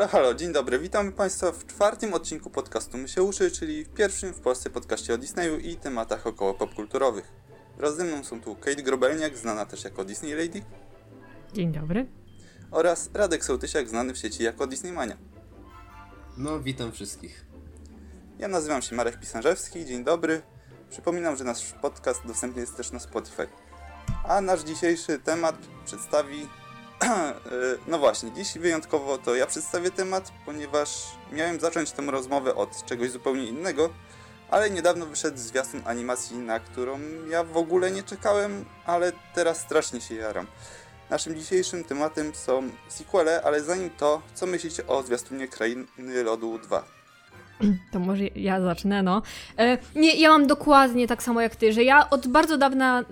Halo, halo, dzień dobry. Witamy Państwa w czwartym odcinku podcastu My się uszy, czyli w pierwszym w Polsce podcaście o Disneyu i tematach około popkulturowych. Wraz ze mną są tu Kate Grobelniak, znana też jako Disney Lady, Dzień dobry. oraz Radek Sołtysiak, znany w sieci jako Disneymania. No, witam wszystkich. Ja nazywam się Marek Pisarzewski, dzień dobry. Przypominam, że nasz podcast dostępny jest też na Spotify. A nasz dzisiejszy temat przedstawi... no właśnie, dziś wyjątkowo to ja przedstawię temat, ponieważ miałem zacząć tę rozmowę od czegoś zupełnie innego, ale niedawno wyszedł zwiastun animacji, na którą ja w ogóle nie czekałem, ale teraz strasznie się jaram. Naszym dzisiejszym tematem są sequele, ale zanim to, co myślicie o zwiastunie Krainy Lodu 2? To może ja zacznę, no. E, nie, ja mam dokładnie tak samo jak ty, że ja od bardzo dawna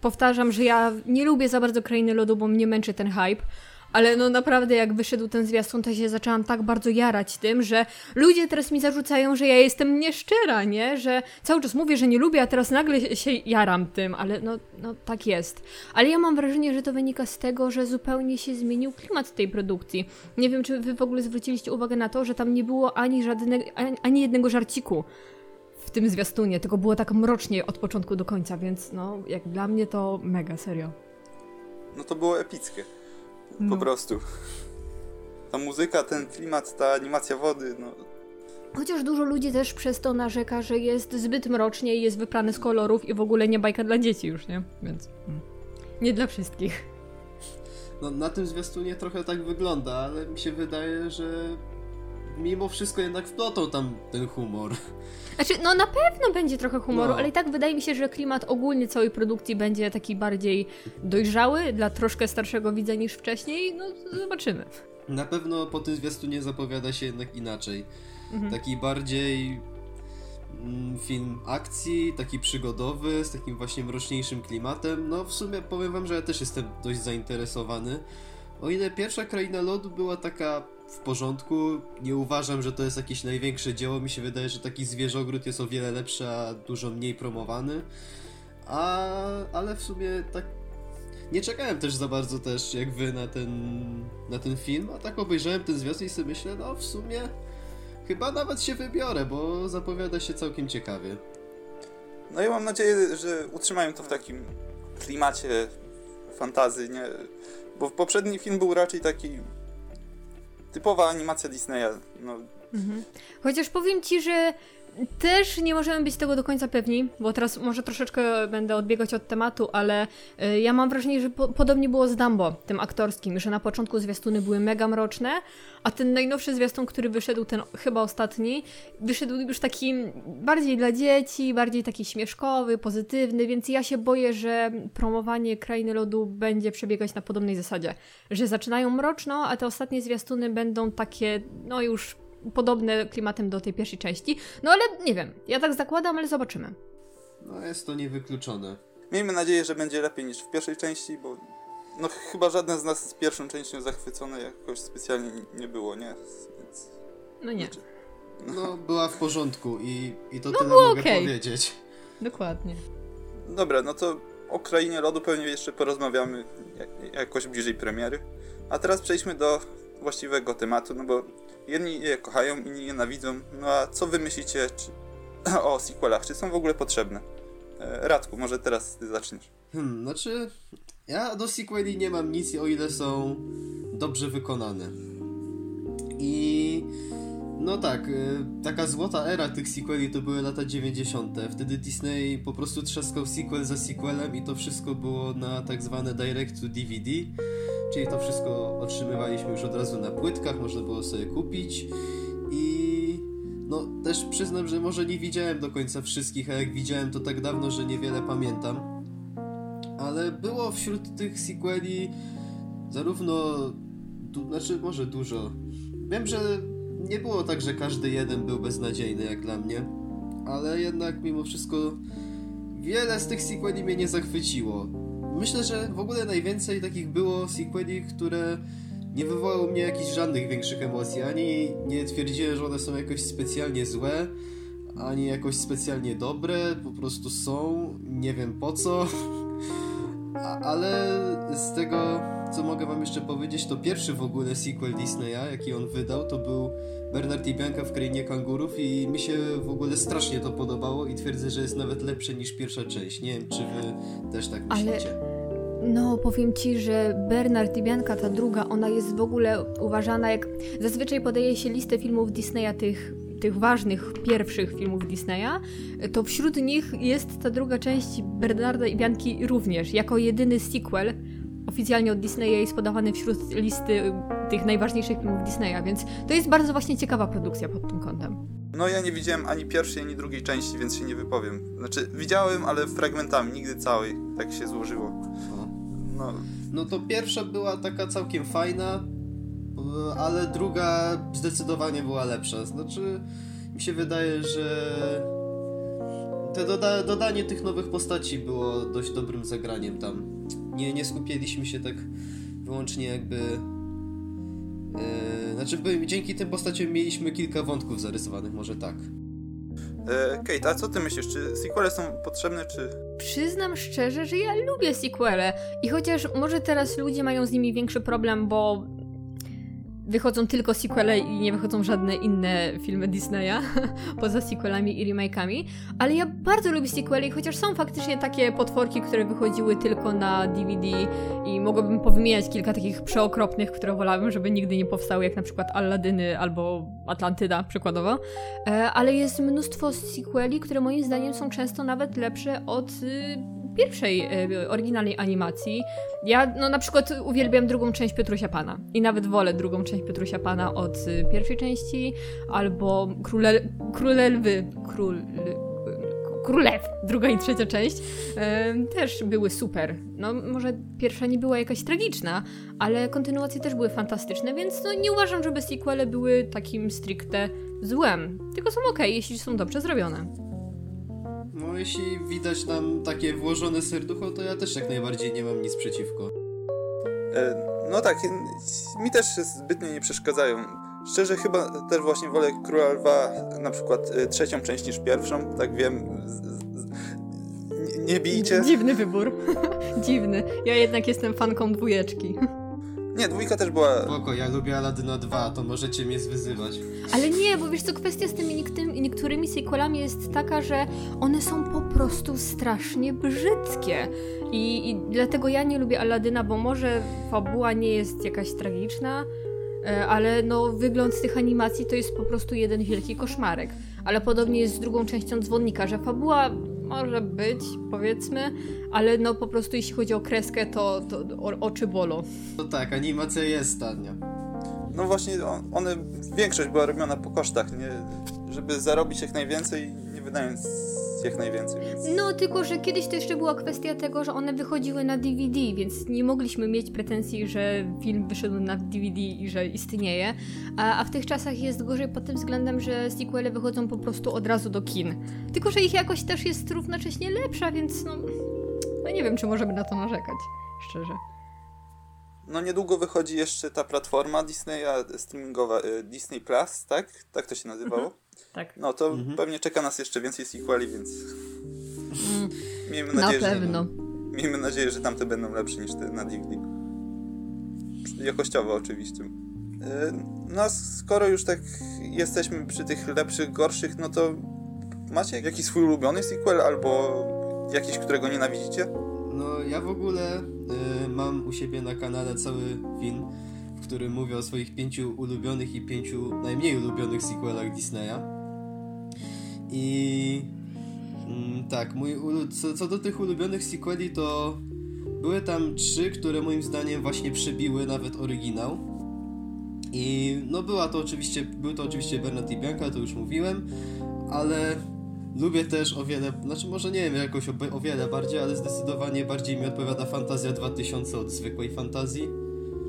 powtarzam, że ja nie lubię za bardzo Krainy Lodu, bo mnie męczy ten hype. Ale no naprawdę jak wyszedł ten zwiastun, to się zaczęłam tak bardzo jarać tym, że ludzie teraz mi zarzucają, że ja jestem nieszczera, nie? Że cały czas mówię, że nie lubię, a teraz nagle się jaram tym, ale no, no tak jest. Ale ja mam wrażenie, że to wynika z tego, że zupełnie się zmienił klimat tej produkcji. Nie wiem, czy wy w ogóle zwróciliście uwagę na to, że tam nie było ani żadnego, ani, jednego żarciku tym zwiastunie, tylko było tak mrocznie od początku do końca, więc no, jak dla mnie to mega, serio. No to było epickie. Po No. prostu. Ta muzyka, ten klimat, ta animacja wody, no. Chociaż dużo ludzi też przez to narzeka, że jest zbyt mrocznie i jest wyprany z kolorów i w ogóle nie bajka dla dzieci już, nie? Więc mm. nie dla wszystkich. No, na tym zwiastunie trochę tak wygląda, ale mi się wydaje, że mimo wszystko jednak wplotą tam ten humor. Znaczy, no na pewno będzie trochę humoru, No. ale i tak wydaje mi się, że klimat ogólnie całej produkcji będzie taki bardziej dojrzały dla troszkę starszego widza niż wcześniej. No, zobaczymy. Na pewno po tym zwiastunie zapowiada się jednak inaczej. Mhm. Taki bardziej mm, film akcji, taki przygodowy, z takim właśnie mroczniejszym klimatem. No w sumie powiem wam, że ja też jestem dość zainteresowany. O ile pierwsza Kraina Lodu była taka w porządku, nie uważam, że to jest jakieś największe dzieło. Mi się wydaje, że taki Zwierzogród jest o wiele lepszy, a dużo mniej promowany. A, ale w sumie tak nie czekałem też za bardzo też jak wy na ten, na ten film, a tak obejrzałem ten zwiastun i sobie myślę, no w sumie chyba nawet się wybiorę, bo zapowiada się całkiem ciekawie. No i mam nadzieję, że utrzymają to w takim klimacie fantazy, nie? Bo poprzedni film był raczej taki typowa animacja Disneya. No, Mhm. Chociaż powiem ci, że też nie możemy być tego do końca pewni, bo teraz może troszeczkę będę odbiegać od tematu, ale y, ja mam wrażenie, że po, podobnie było z Dumbo, tym aktorskim, że na początku zwiastuny były mega mroczne, a ten najnowszy zwiastun, który wyszedł, ten chyba ostatni, wyszedł już taki bardziej dla dzieci, bardziej taki śmieszkowy, pozytywny, więc ja się boję, że promowanie Krainy Lodu będzie przebiegać na podobnej zasadzie, że zaczynają mroczno, a te ostatnie zwiastuny będą takie, no już podobne klimatem do tej pierwszej części. No ale nie wiem, ja tak zakładam, ale zobaczymy. No jest to niewykluczone. miejmy nadzieję, że będzie lepiej niż w pierwszej części, bo no chyba żaden z nas z pierwszą częścią zachwycony jakoś specjalnie nie było, nie? Więc, No nie, znaczy, No była w porządku i, i to No, tyle mogę okej. powiedzieć. dokładnie. Dobra, no to o Krainie Lodu pewnie jeszcze porozmawiamy ja- jakoś bliżej premiery. A teraz przejdźmy do właściwego tematu, no bo jedni je kochają, inni nienawidzą. No a co wy myślicie czy, o sequelach? Czy są w ogóle potrzebne? E, Radku, może teraz ty zaczniesz. Hmm, znaczy ja do sequeli nie mam nic, o ile są dobrze wykonane. I no tak, y, taka złota era tych sequeli to były lata 90. Wtedy Disney po prostu trzaskał sequel za sequelem i to wszystko było na tak zwane direct to DVD. Czyli to wszystko otrzymywaliśmy już od razu na płytkach, można było sobie kupić. I no też przyznam, że może nie widziałem do końca wszystkich, a jak widziałem to tak dawno, że niewiele pamiętam. Ale było wśród tych sequeli zarówno, du- znaczy może dużo. Wiem, że nie było tak, że każdy jeden był beznadziejny jak dla mnie, ale jednak mimo wszystko wiele z tych sequeli mnie nie zachwyciło. Myślę, że w ogóle najwięcej takich było sequeli, które nie wywołały mnie jakichś żadnych większych emocji, ani nie twierdziłem, że one są jakoś specjalnie złe, ani jakoś specjalnie dobre, po prostu są, nie wiem po co. Ale z tego, co mogę wam jeszcze powiedzieć, to pierwszy w ogóle sequel Disneya, jaki on wydał, to był Bernard i Bianca w Krainie Kangurów i mi się w ogóle strasznie to podobało i twierdzę, że jest nawet lepsze niż pierwsza część. Nie wiem, czy wy też tak Ale- myślicie. No, powiem ci, że Bernard i Bianka, ta druga, ona jest w ogóle uważana jak. Zazwyczaj podaje się listę filmów Disneya, tych, tych ważnych, pierwszych filmów Disneya, to wśród nich jest ta druga część Bernarda i Bianki również, jako jedyny sequel oficjalnie od Disneya jest podawany wśród listy tych najważniejszych filmów Disneya, więc to jest bardzo właśnie ciekawa produkcja pod tym kątem. No ja nie widziałem ani pierwszej, ani drugiej części, więc się nie wypowiem. Znaczy, widziałem, ale fragmentami, nigdy całej. Tak się złożyło. No, No to pierwsza była taka całkiem fajna, ale druga zdecydowanie była lepsza. Znaczy, mi się wydaje, że te doda dodanie tych nowych postaci było dość dobrym zagraniem tam. Nie, nie skupialiśmy się tak wyłącznie jakby... Yy, znaczy, by, dzięki tym postaciom mieliśmy kilka wątków zarysowanych, może tak. e, Kate, a co ty myślisz? Czy sequele są potrzebne, czy... Przyznam szczerze, że ja lubię sequele i chociaż może teraz ludzie mają z nimi większy problem, bo wychodzą tylko sequele i nie wychodzą żadne inne filmy Disneya, poza sequelami i remake'ami, ale ja bardzo lubię sequele i chociaż są faktycznie takie potworki, które wychodziły tylko na DVD i mogłabym powymieniać kilka takich przeokropnych, które wolałabym, żeby nigdy nie powstały, jak na przykład Alladyny albo Atlantyda przykładowo, E, ale jest mnóstwo sequeli, które moim zdaniem są często nawet lepsze od y, pierwszej y, oryginalnej animacji. Ja no, na przykład uwielbiam drugą część Piotrusia Pana i nawet wolę drugą część Piotrusia Pana od y, pierwszej części, albo Króle, Króle Lwy, Król... Królew, druga i trzecia część, e, też były super. No, może pierwsza nie była jakaś tragiczna, ale kontynuacje też były fantastyczne, więc no, nie uważam, żeby sequele były takim stricte złem. Tylko są ok, jeśli są dobrze zrobione. No, jeśli widać nam takie włożone serducho, to ja też jak najbardziej nie mam nic przeciwko. E, no tak, mi też zbytnio nie przeszkadzają. Szczerze chyba też właśnie wolę Króla Lwa na przykład e, trzecią część niż pierwszą, tak wiem. Z, z, nie, nie bijcie. Dziwny wybór. Dziwny. Ja jednak jestem fanką dwójeczki. Nie, dwójka też była... Spoko, ja lubię Aladyna 2, to możecie mnie zwyzywać. Ale nie, bo wiesz co, kwestia z tymi niektórymi, sequelami jest taka, że one są po prostu strasznie brzydkie. I, I dlatego ja nie lubię Aladyna, bo może fabuła nie jest jakaś tragiczna, e, ale no wygląd tych animacji to jest po prostu jeden wielki koszmarek. Ale podobnie jest z drugą częścią Dzwonnika, że fabuła może być, powiedzmy, ale no po prostu jeśli chodzi o kreskę, to, to o, oczy bolą. No tak, animacja jest tania. No właśnie, on- one, większość była robiona po kosztach, nie, żeby zarobić jak najwięcej, nie wydając jak najwięcej, więc... No, tylko że kiedyś to jeszcze była kwestia tego, że one wychodziły na DVD, więc nie mogliśmy mieć pretensji, że film wyszedł na DVD i że istnieje. A, a w tych czasach jest gorzej pod tym względem, że sequele wychodzą po prostu od razu do kin. Tylko, że ich jakość też jest równocześnie lepsza, więc no. No nie wiem, czy możemy na to narzekać, szczerze. No niedługo wychodzi jeszcze ta platforma Disneya streamingowa, y, Disney Plus, tak? Tak to się nazywało? Tak. No to Mhm. pewnie czeka nas jeszcze więcej sequeli, więc Mm, miejmy na nadzieję, że, pewno. miejmy nadzieję, że tamte będą lepsze niż te na DVD. Jakościowo oczywiście. Y, No a skoro już tak jesteśmy przy tych lepszych, gorszych, no to macie jakiś swój ulubiony sequel albo jakiś, którego nienawidzicie? No, ja w ogóle y, mam u siebie na kanale cały film, w którym mówię o swoich pięciu ulubionych i pięciu najmniej ulubionych sequelach Disneya. I mm, tak, mój co, co do tych ulubionych sequeli, to były tam trzy, które moim zdaniem właśnie przebiły nawet oryginał. I no była to oczywiście, był to oczywiście Bernard i Bianca, to już mówiłem, ale lubię też o wiele, znaczy może nie wiem jakoś o, o wiele bardziej, ale zdecydowanie bardziej mi odpowiada Fantazja 2000 od zwykłej fantazji.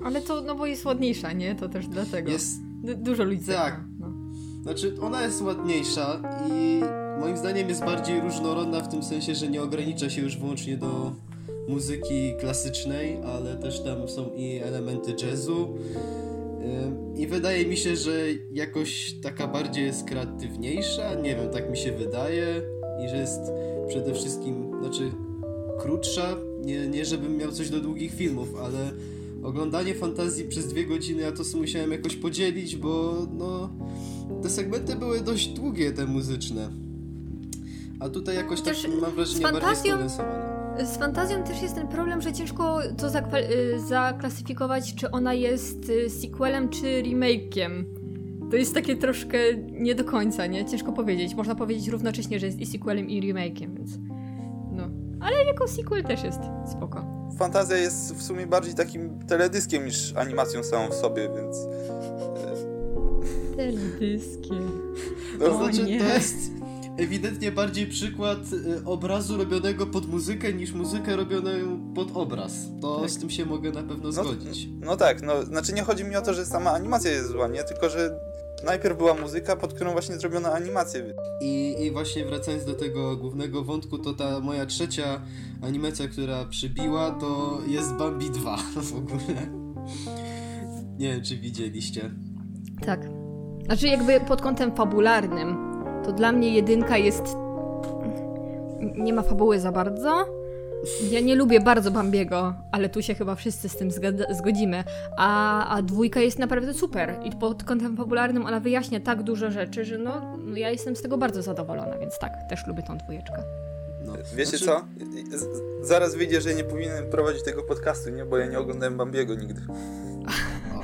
Ale to, no bo jest ładniejsza, nie? To też dlatego. Jest, Du- dużo ludzi Tak. Znaczy ona jest ładniejsza i moim zdaniem jest bardziej różnorodna w tym sensie, że nie ogranicza się już wyłącznie do muzyki klasycznej, ale też tam są i elementy jazzu. Ym, I wydaje mi się, że jakoś taka bardziej jest kreatywniejsza, nie wiem, tak mi się wydaje. I że jest przede wszystkim, znaczy krótsza. Nie, nie żebym miał coś do długich filmów, ale oglądanie fantazji przez dwie godziny ja to sobie musiałem jakoś podzielić, bo no te segmenty były dość długie, te muzyczne. A tutaj jakoś tak Też mam wrażenie z bardziej fantazją- skondensowane. Z fantazją też jest ten problem, że ciężko to zakwa- y, zaklasyfikować, czy ona jest y, sequelem, czy remake'iem. To jest takie troszkę nie do końca, nie? Ciężko powiedzieć. Można powiedzieć równocześnie, że jest i sequelem, i remake'iem, więc... No. Ale jako sequel też jest spoko. Fantazja jest w sumie bardziej takim teledyskiem niż animacją samą w sobie, więc... Teledyskiem. No, O znaczy, nie. to jest ewidentnie bardziej przykład y, obrazu robionego pod muzykę niż muzykę robioną pod obraz. To Tak. z tym się mogę na pewno zgodzić. No tak, no, znaczy nie chodzi mi o to, że sama animacja jest zła, nie? Tylko, że najpierw była muzyka, pod którą właśnie zrobiono animację. I, I właśnie wracając do tego głównego wątku, to ta moja trzecia animacja, która przybiła, to jest Bambi 2 w ogóle. Nie wiem, czy widzieliście. Tak. Znaczy jakby pod kątem fabularnym, to dla mnie jedynka jest... Nie ma fabuły za bardzo. Ja nie lubię bardzo Bambiego, ale tu się chyba wszyscy z tym zgodzimy. A, a dwójka jest naprawdę super. I pod kątem fabularnym ona wyjaśnia tak dużo rzeczy, że no, no ja jestem z tego bardzo zadowolona, więc tak, też lubię tą dwójeczkę. No. Wiecie Znaczy, co? Z- Zaraz wyjdzie, że nie powinienem prowadzić tego podcastu, nie? Bo ja nie oglądałem Bambiego nigdy.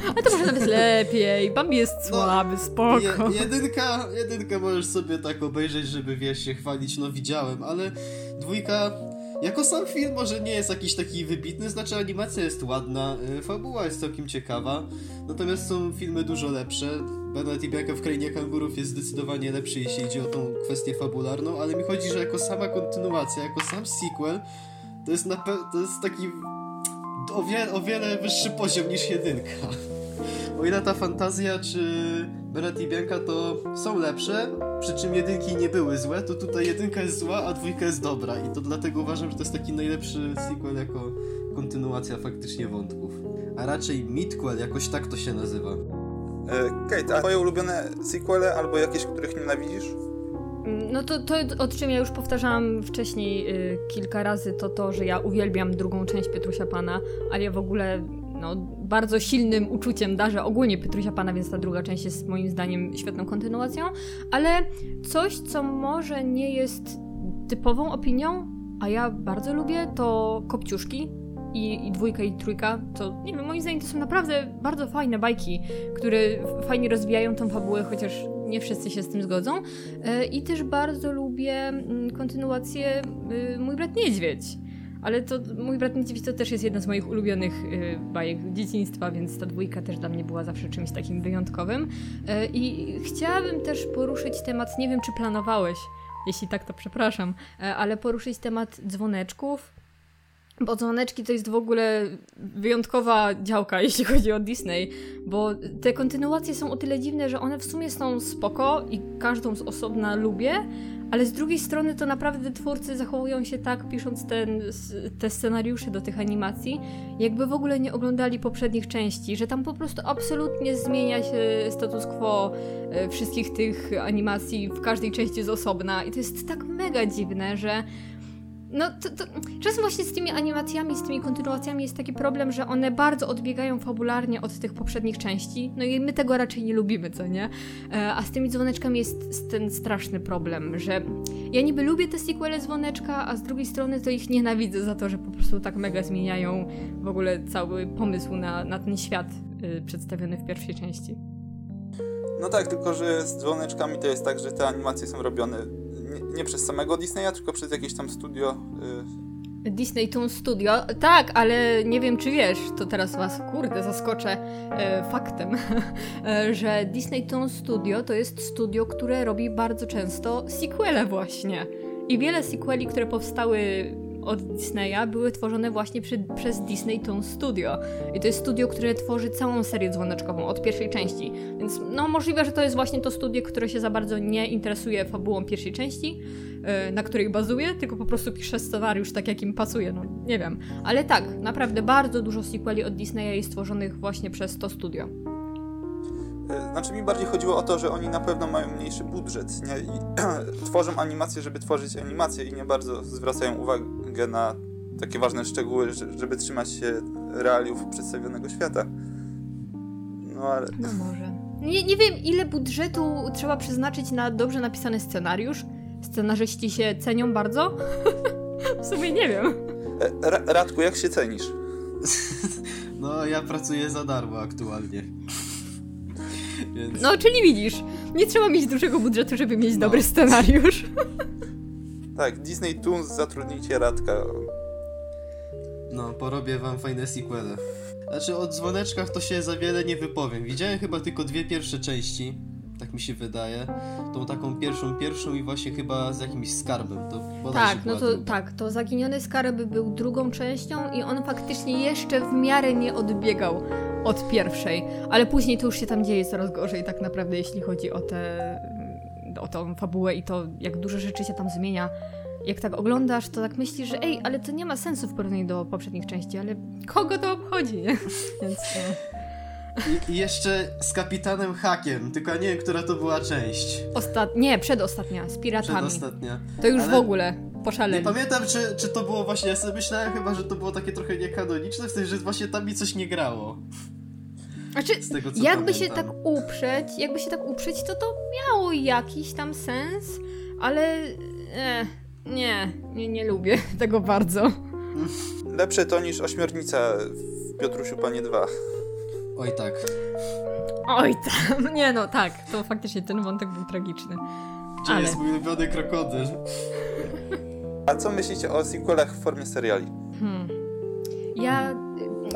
Ale to może nawet lepiej. Bambi jest No, słaby, spoko. Je, jedynka, jedynka możesz sobie tak obejrzeć, żeby wiesz, się chwalić, no widziałem, ale dwójka jako sam film może nie jest jakiś taki wybitny, znaczy animacja jest ładna, y, fabuła jest całkiem ciekawa, natomiast są filmy dużo lepsze. Bernard i Bianka w Krainie Kangurów jest zdecydowanie lepszy, jeśli chodzi o tą kwestię fabularną, ale mi chodzi, że jako sama kontynuacja, jako sam sequel, to jest, to jest taki o, o wiele wyższy poziom niż jedynka. O ile ta fantazja czy Beret i Bianka to są lepsze, przy czym jedynki nie były złe, to tutaj jedynka jest zła, a dwójka jest dobra. I to dlatego uważam, że to jest taki najlepszy sequel jako kontynuacja faktycznie wątków. A raczej midquel, jakoś tak to się nazywa. E, Kate, a twoje ulubione sequele albo jakieś, których nienawidzisz? No to, to, o czym ja już powtarzałam wcześniej y, kilka razy, to to, że ja uwielbiam drugą część Pietrusia Pana, ale ja w ogóle no, bardzo silnym uczuciem darzę ogólnie Pietrusia Pana, więc ta druga część jest moim zdaniem świetną kontynuacją, ale coś, co może nie jest typową opinią, a ja bardzo lubię, to Kopciuszki i, i dwójka i trójka, to nie wiem, moim zdaniem to są naprawdę bardzo fajne bajki, które fajnie rozwijają tą fabułę, chociaż nie wszyscy się z tym zgodzą. E, I też bardzo lubię mm, kontynuację y, Mój brat niedźwiedź. Ale to Mój brat niedźwiedź to też jest jedna z moich ulubionych y, bajek dzieciństwa, więc ta dwójka też dla mnie była zawsze czymś takim wyjątkowym. E, I chciałabym też poruszyć temat, nie wiem czy planowałeś, jeśli tak to przepraszam, e, ale poruszyć temat dzwoneczków. Bo dzwoneczki to jest w ogóle wyjątkowa działka, jeśli chodzi o Disney, bo te kontynuacje są o tyle dziwne, że one w sumie są spoko i każdą z osobna lubię, ale z drugiej strony to naprawdę twórcy zachowują się tak, pisząc ten, te scenariusze do tych animacji, jakby w ogóle nie oglądali poprzednich części, że tam po prostu absolutnie zmienia się status quo e, wszystkich tych animacji w każdej części z osobna. I to jest tak mega dziwne, że no, to, to, czasem właśnie z tymi animacjami, z tymi kontynuacjami jest taki problem, że one bardzo odbiegają fabularnie od tych poprzednich części, no i my tego raczej nie lubimy, co nie? E, A z tymi dzwoneczkami jest ten straszny problem, że ja niby lubię te sequele dzwoneczka, a z drugiej strony to ich nienawidzę za to, że po prostu tak mega zmieniają w ogóle cały pomysł na, na ten świat y, przedstawiony w pierwszej części. No tak, tylko że z dzwoneczkami to jest tak, że te animacje są robione nie, nie przez samego Disneya, tylko przez jakieś tam studio. Y, Disney Toon Studio. Tak, ale nie wiem, czy wiesz, to teraz was, kurde, zaskoczę e, faktem, e, że Disney Toon Studio to jest studio, które robi bardzo często sequele właśnie. I wiele sequeli, które powstały od Disneya, były tworzone właśnie przy, przez Disney Toon Studio. I to jest studio, które tworzy całą serię dzwoneczkową od pierwszej części. Więc no możliwe, że to jest właśnie to studio, które się za bardzo nie interesuje fabułą pierwszej części, e, na której bazuje, tylko po prostu pisze scenariusz tak, jak im pasuje, no nie wiem. Ale tak, naprawdę bardzo dużo sequeli od Disneya jest tworzonych właśnie przez to studio. y, znaczy mi bardziej chodziło o to, że oni na pewno mają mniejszy budżet nie? i tworzą animacje, żeby tworzyć animacje i nie bardzo zwracają uwagę na takie ważne szczegóły, że- żeby trzymać się realiów przedstawionego świata. No ale No może. Nie, nie wiem, ile budżetu trzeba przeznaczyć na dobrze napisany scenariusz. Scenarzyści się cenią bardzo? w sumie nie wiem. e, Ra- Radku, jak się cenisz? No, ja pracuję za darmo aktualnie. Więc... No, czyli widzisz, nie trzeba mieć dużego budżetu, żeby mieć No. dobry scenariusz. Tak, Disney Toons zatrudnijcie Radka. No, porobię wam fajne sequele. Znaczy, o dzwoneczkach to się za wiele nie wypowiem. Widziałem chyba tylko dwie pierwsze części, tak mi się wydaje. Tą taką pierwszą, pierwszą i właśnie chyba z jakimś skarbem. To Tak, no to druga. tak, to Zaginiony Skarb był drugą częścią i on faktycznie jeszcze w miarę nie odbiegał od pierwszej, ale później to już się tam dzieje coraz gorzej tak naprawdę, jeśli chodzi o tę o tą fabułę i to, jak dużo rzeczy się tam zmienia. Jak tak oglądasz, to tak myślisz, że ej, ale to nie ma sensu w porównaniu do poprzednich części, ale kogo to obchodzi, nie? Więc no. I, I jeszcze z kapitanem Hakiem, tylko ja nie wiem, która to była część. Ostat... Nie, przedostatnia, z piratami. Przedostatnia. To już Ale- w ogóle Nie poszaleli. pamiętam, czy, czy to było właśnie, ja sobie myślałem chyba, że to było takie trochę niekanoniczne, w sensie, że właśnie tam mi coś nie grało. Znaczy, Z tego, co jakby się pamiętam. tak uprzeć, jakby się tak uprzeć, to to miało jakiś tam sens, ale e, nie, nie, nie lubię tego bardzo. Lepsze to niż ośmiornica w Piotrusiu Panie 2. Oj tak. Oj tam, nie no, tak, to faktycznie ten wątek był tragiczny. Gdzie Ale- jest mój ulubiony krokodyl? A co myślicie o sequelach w formie seriali? Hmm. Ja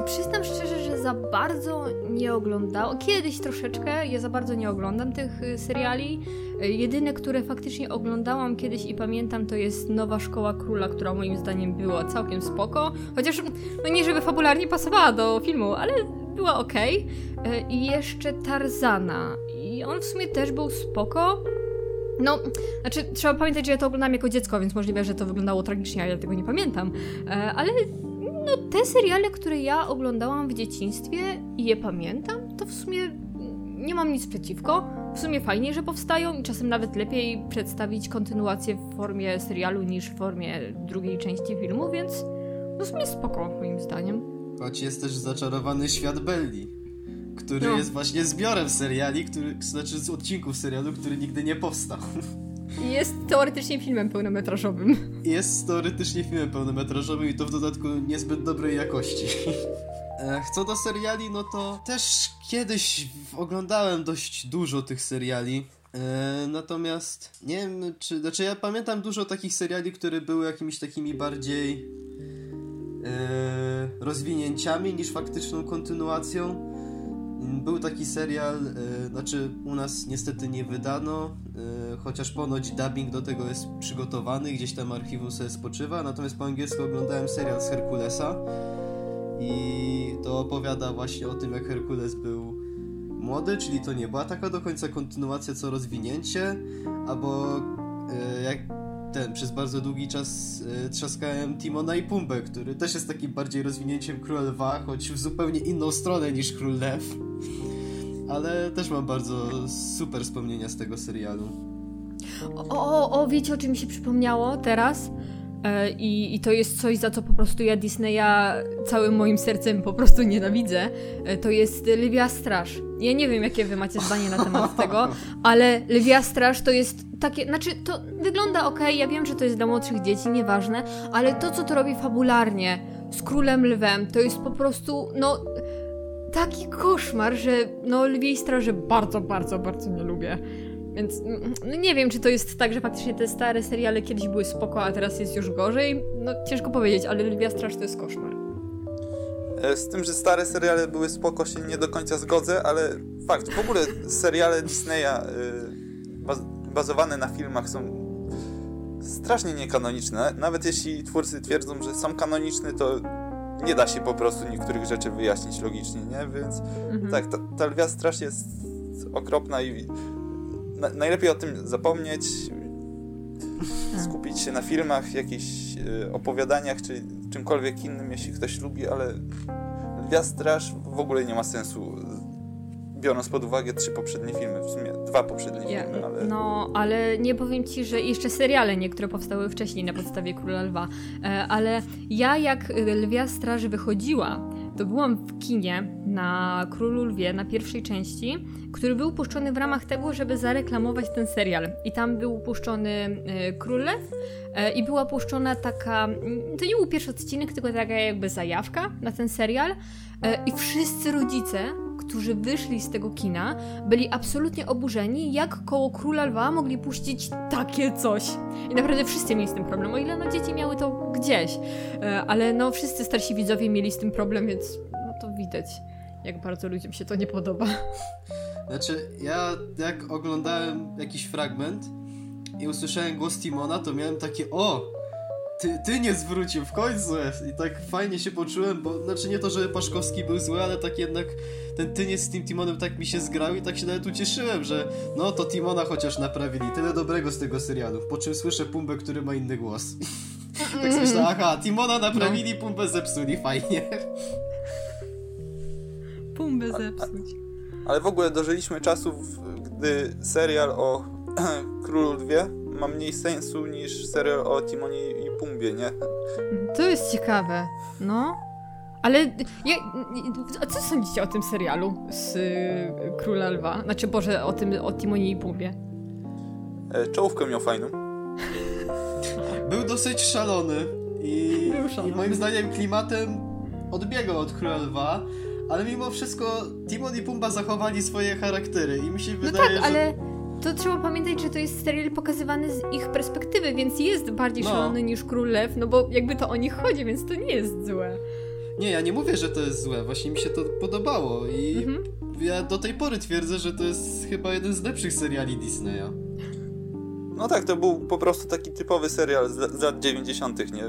przyznam szczerze, że za bardzo nie oglądałam. Kiedyś troszeczkę, ja za bardzo nie oglądam tych y, seriali. Y, Jedyne, które faktycznie oglądałam kiedyś i pamiętam, to jest Nowa Szkoła Króla, która moim zdaniem była całkiem spoko. Chociaż, no nie żeby fabularnie pasowała do filmu, ale była. Y, I jeszcze Tarzana. I on w sumie też był spoko. No, znaczy, trzeba pamiętać, że ja to oglądałam jako dziecko, więc możliwe, że to wyglądało tragicznie, a ja tego nie pamiętam. E, ale no, te seriale, które ja oglądałam w dzieciństwie i je pamiętam, to w sumie nie mam nic przeciwko. W sumie fajnie, że powstają i czasem nawet lepiej przedstawić kontynuację w formie serialu niż w formie drugiej części filmu, więc no w sumie spoko, moim zdaniem. Choć jest też zaczarowany świat Belli, który No. jest właśnie zbiorem seriali, który, znaczy z odcinków serialu, który nigdy nie powstał. Jest teoretycznie filmem pełnometrażowym. Jest teoretycznie filmem pełnometrażowym i to w dodatku niezbyt dobrej jakości. E, Co do seriali, no to też kiedyś oglądałem dość dużo tych seriali. E, natomiast nie wiem, czy. Znaczy, ja pamiętam dużo takich seriali, które były jakimiś takimi bardziej e, rozwinięciami niż faktyczną kontynuacją. Mm, Był taki serial, e, znaczy u nas niestety nie wydano, e, chociaż ponoć dubbing do tego jest przygotowany, gdzieś tam archiwum sobie spoczywa, natomiast po angielsku oglądałem serial z Herkulesa i to opowiada właśnie o tym, jak Herkules był młody, czyli to nie była taka do końca kontynuacja, co rozwinięcie, albo e, jak ten, przez bardzo długi czas e, trzaskałem Timona i Pumbę, który też jest takim bardziej rozwinięciem Króla Lwa, choć w zupełnie inną stronę niż Król Lew. Ale też mam bardzo super wspomnienia z tego serialu. O, o, o, wiecie o czym mi się przypomniało teraz? E, i, I to jest coś, za co po prostu ja Disneya całym moim sercem po prostu nienawidzę. E, to jest Lwia Straż. Ja nie wiem, jakie wy macie zdanie na temat tego, ale Lwia Straż to jest takie, znaczy to wygląda ok, ja wiem, że to jest dla młodszych dzieci, nieważne, ale to, co to robi fabularnie z Królem Lwem, to jest po prostu, no, taki koszmar, że no Lwiej Straży bardzo, bardzo, bardzo nie lubię. Więc no nie wiem, czy to jest tak, że faktycznie te stare seriale kiedyś były spoko, a teraz jest już gorzej. No ciężko powiedzieć, ale Lwia Straż to jest koszmar. E, Z tym, że stare seriale były spoko, się nie do końca zgodzę, ale fakt, w ogóle seriale Disneya baz bazowane na filmach są strasznie niekanoniczne. Nawet jeśli twórcy twierdzą, że są kanoniczne, to nie da się po prostu niektórych rzeczy wyjaśnić logicznie, nie? Więc Mhm. tak, ta, ta lwia straż jest okropna i na, najlepiej o tym zapomnieć, Tak. skupić się na filmach, jakichś y, opowiadaniach, czy czymkolwiek innym, jeśli ktoś lubi, ale Lwia Straż w ogóle nie ma sensu biorąc pod uwagę trzy poprzednie filmy, w sumie dwa poprzednie Ja, filmy, ale... No, ale nie powiem ci, że jeszcze seriale niektóre powstały wcześniej na podstawie Króla Lwa. E, ale ja jak Lwia Straży wychodziła, to byłam w kinie na Królu Lwie, na pierwszej części, który był puszczony w ramach tego, żeby zareklamować ten serial. I tam był puszczony e, Król Lew e, i była puszczona taka, mm, to nie był pierwszy odcinek, tylko taka jakby zajawka na ten serial. E, I wszyscy rodzice, którzy wyszli z tego kina, byli absolutnie oburzeni, jak koło Króla Lwa mogli puścić takie coś. I naprawdę wszyscy mieli z tym problem, o ile no dzieci miały to gdzieś. Ale no wszyscy starsi widzowie mieli z tym problem, więc no to widać, jak bardzo ludziom się to nie podoba. Znaczy, ja jak oglądałem jakiś fragment i usłyszałem głos Timona, to miałem takie o! Ty, ty nie zwrócił w końcu! I tak fajnie się poczułem, bo znaczy nie to, że Paszkowski był zły, ale tak jednak ten tyniec z tym Timonem tak mi się zgrał i tak się nawet ucieszyłem, że no to Timona chociaż naprawili. Tyle dobrego z tego serialu. Po czym słyszę Pumbę, który ma inny głos. tak myślę, aha, Timona naprawili, Pumbę zepsuli, fajnie. Pumbę zepsuć. Ale w ogóle dożyliśmy czasów, gdy serial o Królu Lwie ma mniej sensu niż serial o Timonie i Pumbie, nie? To jest ciekawe, no. Ale ja, a co sądzicie o tym serialu z y, Króla Lwa? Znaczy, Boże, o tym, o Timonie i Pumbie. E, Czołówkę miał fajną. Był dosyć szalony i, Był szalony. i moim zdaniem klimatem odbiegał od Króla Lwa, ale mimo wszystko Timon i Pumba zachowali swoje charaktery i mi się No wydaje, tak, ale to trzeba pamiętać, że to jest serial pokazywany z ich perspektywy, więc jest bardziej No. szalony niż Król Lew, no bo jakby to o nich chodzi, więc to nie jest złe. że... Nie, ja nie mówię, że to jest złe, właśnie mi się to podobało i Mhm. ja do tej pory twierdzę, że to jest chyba jeden z lepszych seriali Disneya. No tak, to był po prostu taki typowy serial z, z lat 90., nie?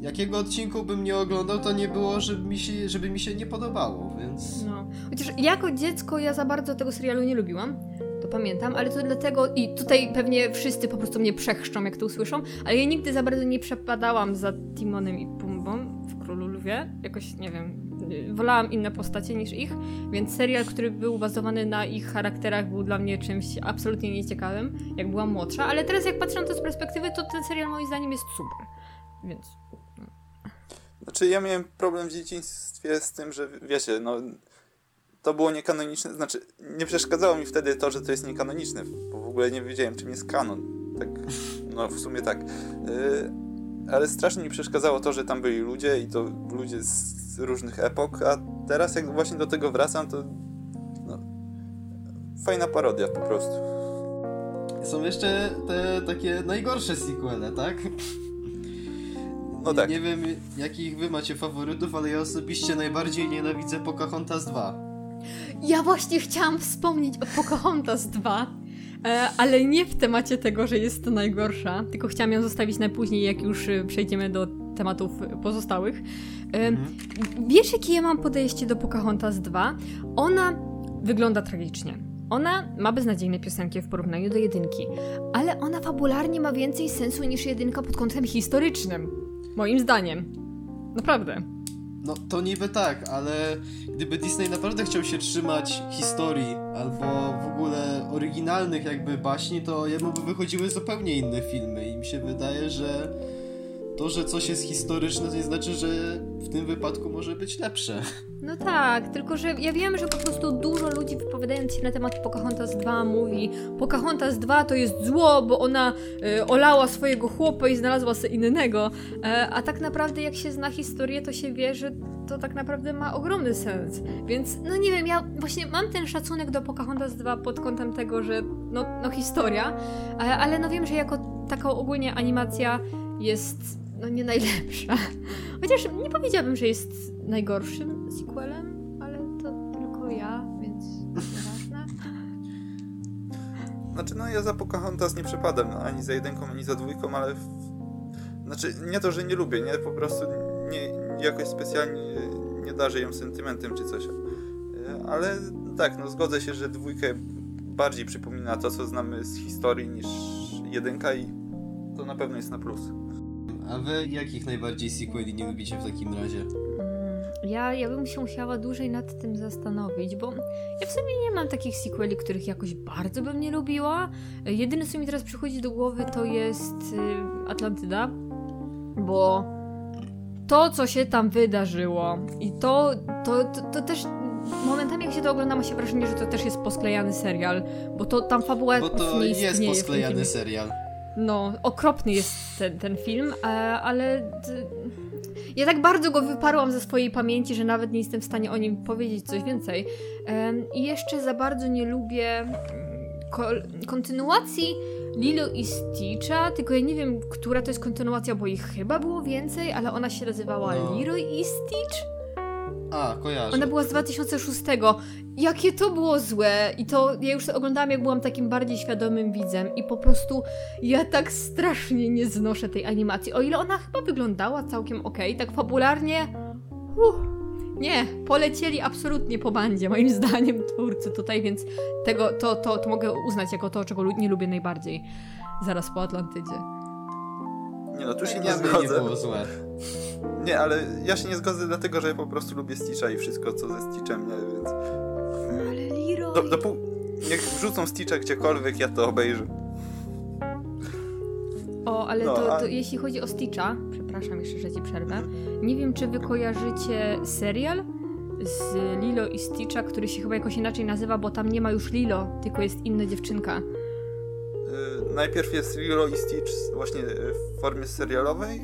Jakiego odcinku bym nie oglądał, to nie było, żeby mi się, żeby mi się nie podobało, więc... No. Chociaż jako dziecko ja za bardzo tego serialu nie lubiłam. To pamiętam, ale to dlatego, i tutaj pewnie wszyscy po prostu mnie przechrzczą, jak to usłyszą, ale ja nigdy za bardzo nie przepadałam za Timonem i Pumbą w Królu Lwie. Jakoś, nie wiem, y, wolałam inne postacie niż ich, więc serial, który był bazowany na ich charakterach, był dla mnie czymś absolutnie nieciekawym, jak byłam młodsza, ale teraz jak patrzę na to z perspektywy, to ten serial moim zdaniem jest super. Więc... Znaczy ja miałem problem w dzieciństwie z tym, że wiecie, no to było niekanoniczne, znaczy nie przeszkadzało mi wtedy to, że to jest niekanoniczne, bo w ogóle nie wiedziałem czym jest kanon. Tak, no w sumie tak. Yy, ale strasznie mi przeszkadzało to, że tam byli ludzie i to ludzie z różnych epok, a teraz jak właśnie do tego wracam, to no, fajna parodia po prostu. Są jeszcze te takie najgorsze sequele, tak? No tak. Nie wiem, jakich wy macie faworytów, ale ja osobiście najbardziej nienawidzę Pocahontas 2. Ja właśnie chciałam wspomnieć o Pocahontas 2, e, ale nie w temacie tego, że jest to najgorsza, tylko chciałam ją zostawić na później, jak już e, przejdziemy do tematów pozostałych. E, Wiesz, jakie ja mam podejście do Pocahontas 2? Ona wygląda tragicznie. Ona ma beznadziejne piosenki w porównaniu do jedynki, ale ona fabularnie ma więcej sensu niż jedynka pod kątem historycznym. Moim zdaniem. Naprawdę. No to niby tak, ale gdyby Disney naprawdę chciał się trzymać historii albo w ogóle oryginalnych jakby baśni, to jemu by wychodziły zupełnie inne filmy i mi się wydaje, że to, że coś jest historyczne, to nie znaczy, że w tym wypadku może być lepsze. No tak, tylko że ja wiem, że po prostu dużo ludzi wypowiadając się na temat Pocahontas 2 mówi Pocahontas 2 to jest zło, bo ona y, olała swojego chłopa i znalazła sobie innego. E, a tak naprawdę jak się zna historię, to się wie, że to tak naprawdę ma ogromny sens. Więc no nie wiem, ja właśnie mam ten szacunek do Pocahontas 2 pod kątem tego, że no, no historia, e, ale no wiem, że jako taka ogólnie animacja jest no nie najlepsza. Chociaż nie powiedziałabym, że jest najgorszym sequelem, ale to tylko ja, więc nieważne. Znaczy, no ja za Pocahontas nie przepadam, no, ani za jedynką, ani za dwójką, ale... W... Znaczy, nie to, że nie lubię, nie? Po prostu nie, jakoś specjalnie nie darzę ją sentymentem czy coś. E, Ale tak, no zgodzę się, że dwójkę bardziej przypomina to, co znamy z historii niż jedynka i to na pewno jest na plus. A wy jakich najbardziej sequeli nie lubicie w takim razie? Mm, Ja, ja bym się musiała dłużej nad tym zastanowić, bo ja w sumie nie mam takich sequeli, których jakoś bardzo bym nie lubiła. Jedyne, co mi teraz przychodzi do głowy, to jest y, Atlantyda, bo to, co się tam wydarzyło i to, to, to, to też momentami jak się to ogląda, ma się wrażenie, że to też jest posklejany serial, bo to tam fabuła Bo to nie jest istnieje posklejany serial. No, okropny jest ten, ten film, e, ale ja tak bardzo go wyparłam ze swojej pamięci, że nawet nie jestem w stanie o nim powiedzieć coś więcej. I jeszcze za bardzo nie lubię mm, ko- kontynuacji Lilo i Stitcha, tylko ja nie wiem, która to jest kontynuacja, bo ich chyba było więcej, ale ona się nazywała No. Lilo i Stitch. A, kojarzę. Ona była z 2006. Jakie to było złe! I to ja już oglądałam, jak byłam takim bardziej świadomym widzem. I po prostu ja tak strasznie nie znoszę tej animacji. O ile ona chyba wyglądała całkiem okej, tak fabularnie. Uff, nie, polecieli absolutnie po bandzie, moim zdaniem, twórcy tutaj, więc tego to, to, to mogę uznać jako to, czego nie lubię najbardziej. Zaraz po Atlantydzie. Nie no, tu się nie mnie nie zgodzę. było złe. Nie, ale ja się nie zgodzę dlatego, że ja po prostu lubię Stitcha i wszystko co ze Stitchem, nie, więc... Ale Leroy... Do, dopó- niech wrzucą Stitcha gdziekolwiek, ja to obejrzę. O, ale No, to, a- to jeśli chodzi o Stitcha, przepraszam jeszcze, że ci przerwę, nie wiem, czy wy kojarzycie serial z Lilo i Stitcha, który się chyba jakoś inaczej nazywa, bo tam nie ma już Lilo, tylko jest inna dziewczynka. Najpierw jest Lilo i Stitch właśnie y, w formie serialowej,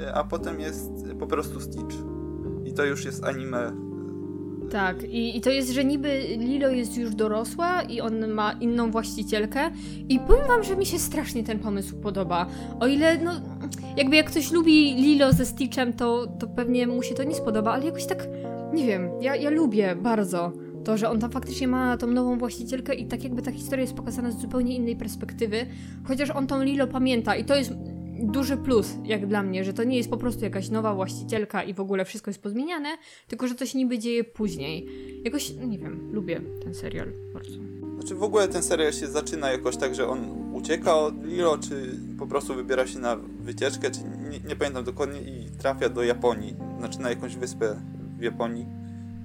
y, a potem jest po prostu Stitch. I to już jest anime. Tak, i, i to jest, że niby Lilo jest już dorosła i on ma inną właścicielkę i powiem wam, że mi się strasznie ten pomysł podoba. O ile, no, jakby jak ktoś lubi Lilo ze Stitchem, to, to pewnie mu się to nie spodoba, ale jakoś tak, nie wiem, ja, ja lubię bardzo to, że on tam faktycznie ma tą nową właścicielkę i tak jakby ta historia jest pokazana z zupełnie innej perspektywy, chociaż on tą Lilo pamięta i to jest duży plus, jak dla mnie, że to nie jest po prostu jakaś nowa właścicielka i w ogóle wszystko jest pozmieniane, tylko że to się niby dzieje później. Jakoś, nie wiem, lubię ten serial bardzo. Znaczy w ogóle ten serial się zaczyna jakoś tak, że on ucieka od Lilo, czy po prostu wybiera się na wycieczkę, czy nie, nie pamiętam dokładnie i trafia do Japonii, znaczy na jakąś wyspę w Japonii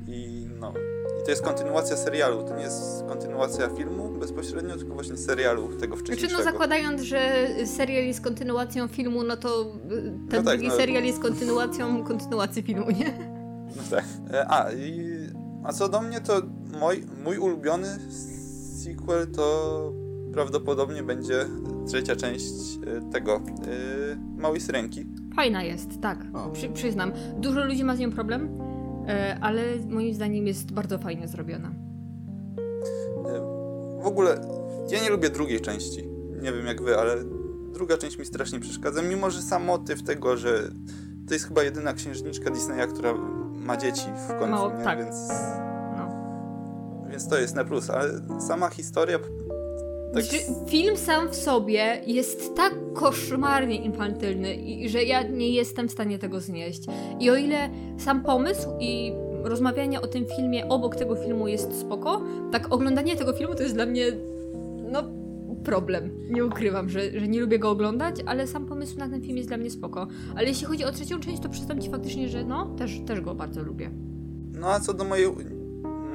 i no i to jest kontynuacja serialu, to nie jest kontynuacja filmu bezpośrednio, tylko właśnie serialu tego Znaczy, wcześniejszego. no zakładając, że serial jest kontynuacją filmu, no to y, ten No tak, drugi no. serial jest kontynuacją kontynuacji filmu, nie? No tak. E, A, i, a co do mnie, to mój, mój ulubiony sequel to prawdopodobnie będzie trzecia część e, tego e, Małej Syrenki. Fajna jest, tak. Przy, przyznam. Dużo ludzi ma z nią problem, ale moim zdaniem jest bardzo fajnie zrobiona. E, W ogóle ja nie lubię drugiej części. Nie wiem jak wy, ale druga część mi strasznie przeszkadza, mimo że sam motyw tego, że to jest chyba jedyna księżniczka Disneya, która ma dzieci w końcu, Mało- nie? tak. Więc, No. więc to jest na plus, ale sama historia tak Znaczy, film sam w sobie jest tak koszmarnie infantylny, i, że ja nie jestem w stanie tego znieść. I o ile sam pomysł i rozmawianie o tym filmie obok tego filmu jest spoko, tak oglądanie tego filmu to jest dla mnie, no, problem. Nie ukrywam, że, że nie lubię go oglądać, ale sam pomysł na ten film jest dla mnie spoko. Ale jeśli chodzi o trzecią część, to przyznam ci faktycznie, że no, też, też go bardzo lubię. No a co do mojej,